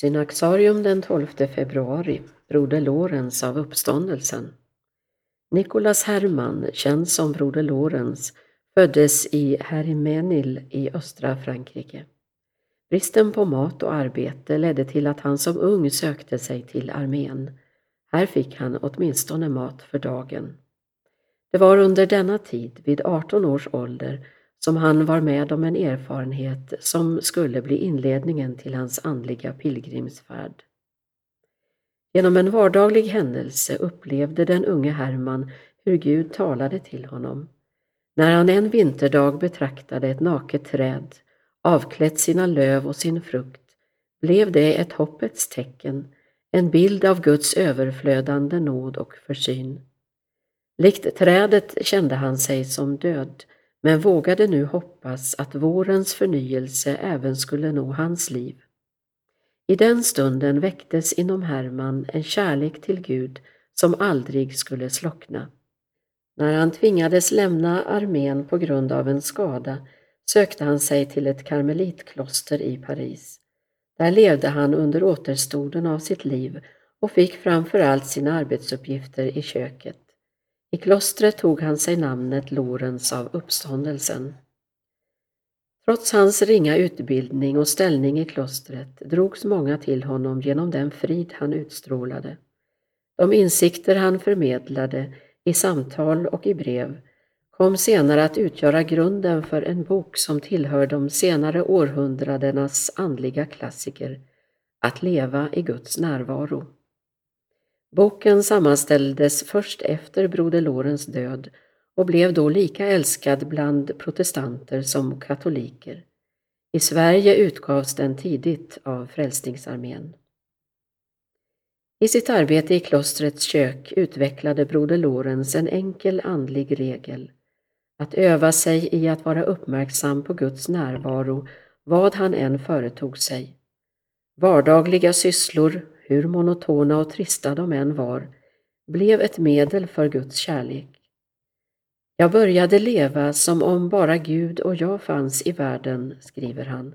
Synaxarium den 12 februari, Broder Lorenz av uppståndelsen. Nikolas Hermann, känd som Broder Lorenz, föddes i Hermenil i östra Frankrike. Bristen på mat och arbete ledde till att han som ung sökte sig till armén. Här fick han åtminstone mat för dagen. Det var under denna tid, vid 18 års ålder, som han var med om en erfarenhet som skulle bli inledningen till hans andliga pilgrimsfärd. Genom en vardaglig händelse upplevde den unge Herman hur Gud talade till honom. När han en vinterdag betraktade ett naket träd, avklätt sina löv och sin frukt, blev det ett hoppets tecken, en bild av Guds överflödande nåd och försyn. Likt trädet kände han sig som död, men vågade nu hoppas att vårens förnyelse även skulle nå hans liv. I den stunden väcktes inom Herman en kärlek till Gud som aldrig skulle slockna. När han tvingades lämna armén på grund av en skada sökte han sig till ett karmelitkloster i Paris. Där levde han under återstoden av sitt liv och fick framför allt sina arbetsuppgifter i köket. I klostret tog han sig namnet Lorens av uppståndelsen. Trots hans ringa utbildning och ställning i klostret drogs många till honom genom den frid han utstrålade. De insikter han förmedlade i samtal och i brev kom senare att utgöra grunden för en bok som tillhör de senare århundradenas andliga klassiker, Att leva i Guds närvaro. Boken sammanställdes först efter Broder Lorens död och blev då lika älskad bland protestanter som katoliker. I Sverige utgavs den tidigt av Frälsningsarmén. I sitt arbete i klostrets kök utvecklade Broder Lorens en enkel andlig regel. Att öva sig i att vara uppmärksam på Guds närvaro vad han än företog sig. Vardagliga sysslor, hur monotona och trista de än var, blev ett medel för Guds kärlek. Jag började leva som om bara Gud och jag fanns i världen, skriver han.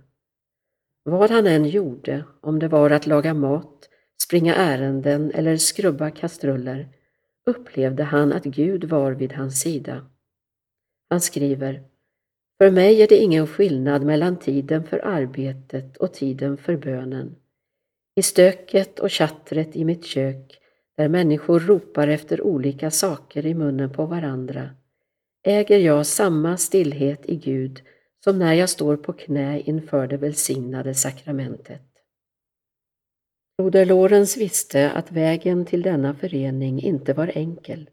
Vad han än gjorde, om det var att laga mat, springa ärenden eller skrubba kastruller, upplevde han att Gud var vid hans sida. Han skriver För mig är det ingen skillnad mellan tiden för arbetet och tiden för bönen. I stöket och chattret i mitt kök, där människor ropar efter olika saker i munnen på varandra, äger jag samma stillhet i Gud som när jag står på knä inför det välsignade sakramentet. Broder Lorenz visste att vägen till denna förening inte var enkel.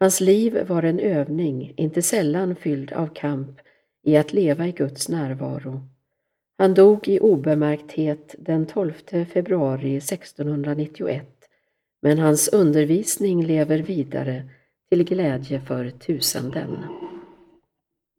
Hans liv var en övning, inte sällan fylld av kamp, i att leva i Guds närvaro. Han dog i obemärkthet den 12 februari 1691, men hans undervisning lever vidare till glädje för tusenden.